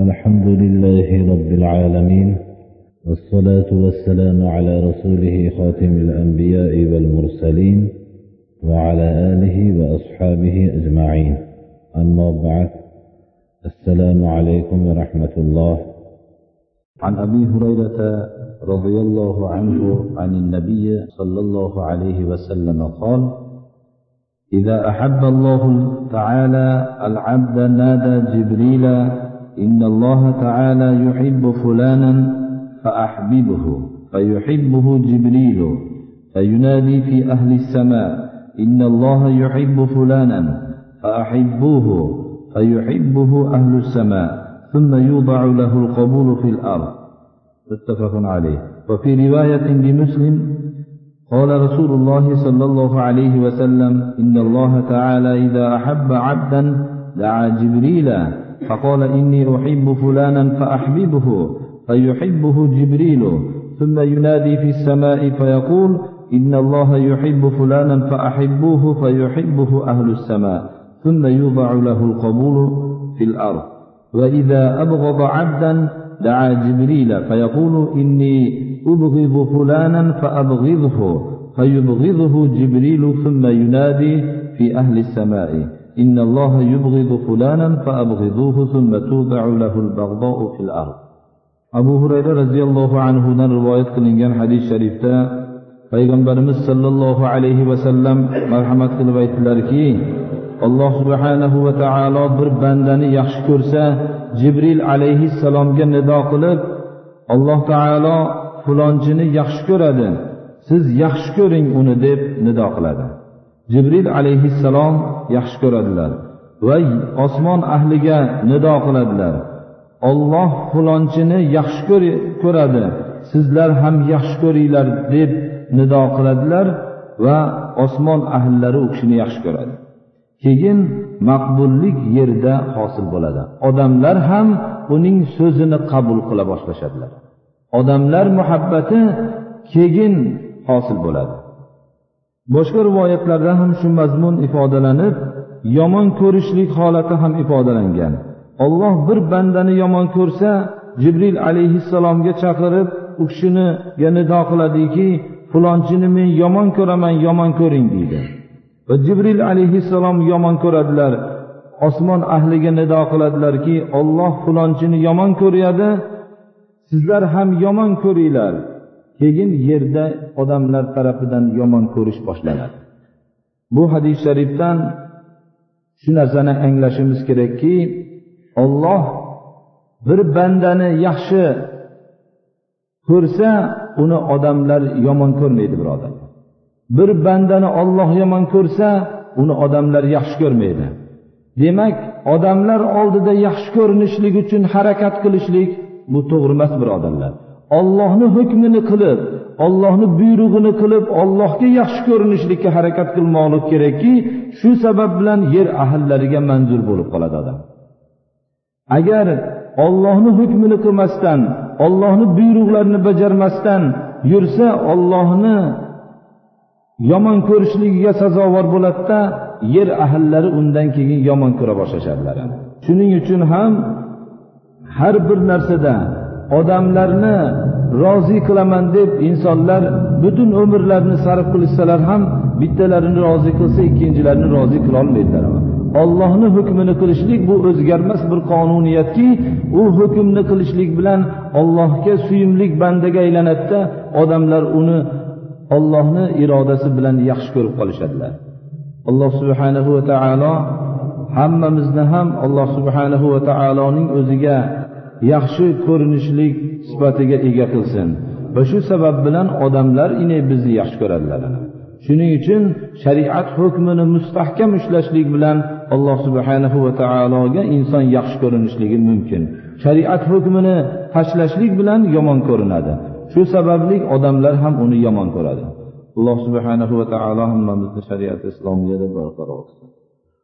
الحمد لله رب العالمين والصلاة والسلام على رسوله خاتم الأنبياء والمرسلين وعلى آله وأصحابه أجمعين. أما بعد السلام عليكم ورحمة الله. عن أبي هريرة رضي الله عنه عن النبي صلى الله عليه وسلم قال إذا أحب الله تعالى العبد نادى جبريل إن الله تعالى يحب فلانا فأحببه فيحبه جبريل فينادي في أهل السماء إن الله يحب فلانا فأحبوه فيحبه أهل السماء ثم يوضع له القبول في الأرض. متفق عليه. وفي رواية لمسلم قال رسول الله صلى الله عليه وسلم إن الله تعالى إذا أحب عبدا دعا جبريل فقال إني أحب فلانا فأحببه فيحبه جبريل ثم ينادي في السماء فيقول إن الله يحب فلانا فأحبوه فيحبه أهل السماء ثم يوضع له القبول في الأرض. وإذا أبغض عبدا دعا جبريل فيقول إني أبغض فلانا فأبغضه فيبغضه جبريل ثم ينادي في أهل السماء. إن الله يبغض فلانا فأبغضوه ثم توضع له البغضاء في الأرض abu hurayra roziyallohu anhudan rivoyat qilingan hadis sharifda payg'ambarimiz sollallohu alayhi vasallam marhamat qilib aytdilarki alloh subhanahu va taolo bir bandani yaxshi ko'rsa jibril alayhissalomga nido qilib alloh taolo fulonchini yaxshi ko'radi siz yaxshi ko'ring uni deb nido qiladi Jibril alayhissalom yaxshi ko'radilar va osmon ahliga nido qiladilar. Olloh fulonchini yaxshi ko'radi sizlar ham yaxshi ko'ringlar deb nido qiladilar va osmon ahllari u kishini yaxshi ko'radi. Keyin maqbullik yerda hosil bo'ladi. Odamlar ham uning so'zini qabul qila boshlashadilar. Odamlar muhabbati keyin hosil bo'ladi. Boshqa rivoyatlarda ham shu mazmun ifodalanib yomon ko'rishlik holati ham ifodalangan. Olloh bir bandani yomon ko'rsa jibril alayhissalomga chaqirib u kishiniga nido qiladiki fulonchini men yomon ko'raman yomon ko'ring deydi. Va jibril alayhissalom yomon ko'radilar. Osmon ahliga nido qiladilarki olloh fulonchini yomon ko'ryadi sizlar ham yomon ko'ringlar. Keyin yerda odamlar tarafidan yomon ko'rish boshlanadi. Bu hadis sharifdan shu narsani anglashimiz kerakki olloh bir bandani yaxshi ko'rsa uni odamlar yomon ko'rmaydi birodar. Bir bandani olloh yomon ko'rsa uni odamlar yaxshi ko'rmaydi. Demak odamlar oldida yaxshi ko'rinishlik uchun harakat qilishlik bu to'g'ri emas birodarlar. Ollohni hukmini qilib ollohni buyrug'ini qilib ollohga yaxshi ko'rinishlikka harakat qilmoqlik kerakki shu sabab bilan yer ahllariga manzur bo'lib qoladi odam. Agar ollohni hukmini qilmasdan ollohni buyruqlarini bajarmasdan yursa ollohni yomon ko'rishligiga sazovor bo'ladida yer ahllari undan keyin yomon ko'ra boshlashadilar shuning uchun ham har bir narsada odamlarni rozi qilaman deb insonlar butun umrlarini sarf qilishsalar ham bittalarini rozi qilsa ikkinchilarini rozi qilolmaydilar. Ollohni hukmini qilishlik bu o'zgarmas bir qonuniyatki u hukmni qilishlik bilan ollohga suyimlik bandaga aylanadida odamlar uni ollohni irodasi bilan yaxshi ko'rib qolishadilar. Alloh subhanahu va taolo hammamizni ham alloh subhanahu va taoloning o'ziga yaxshi ko'rinishlik sifatiga ega qilsin. Va shu sabab bilan odamlar ine bizni yaxshi ko'radilar. Shuning uchun shariat hukmini mustahkam ushlashlik bilan alloh subhanahu va taologa inson yaxshi ko'rinishligi mumkin. Shariat hukmini tashlashlik bilan yomon ko'rinadi. Shu sababli odamlar ham uni yomon ko'radi. Alloh subhanahu va taolo hammamizni shariat islomiyada barqaror qilsin.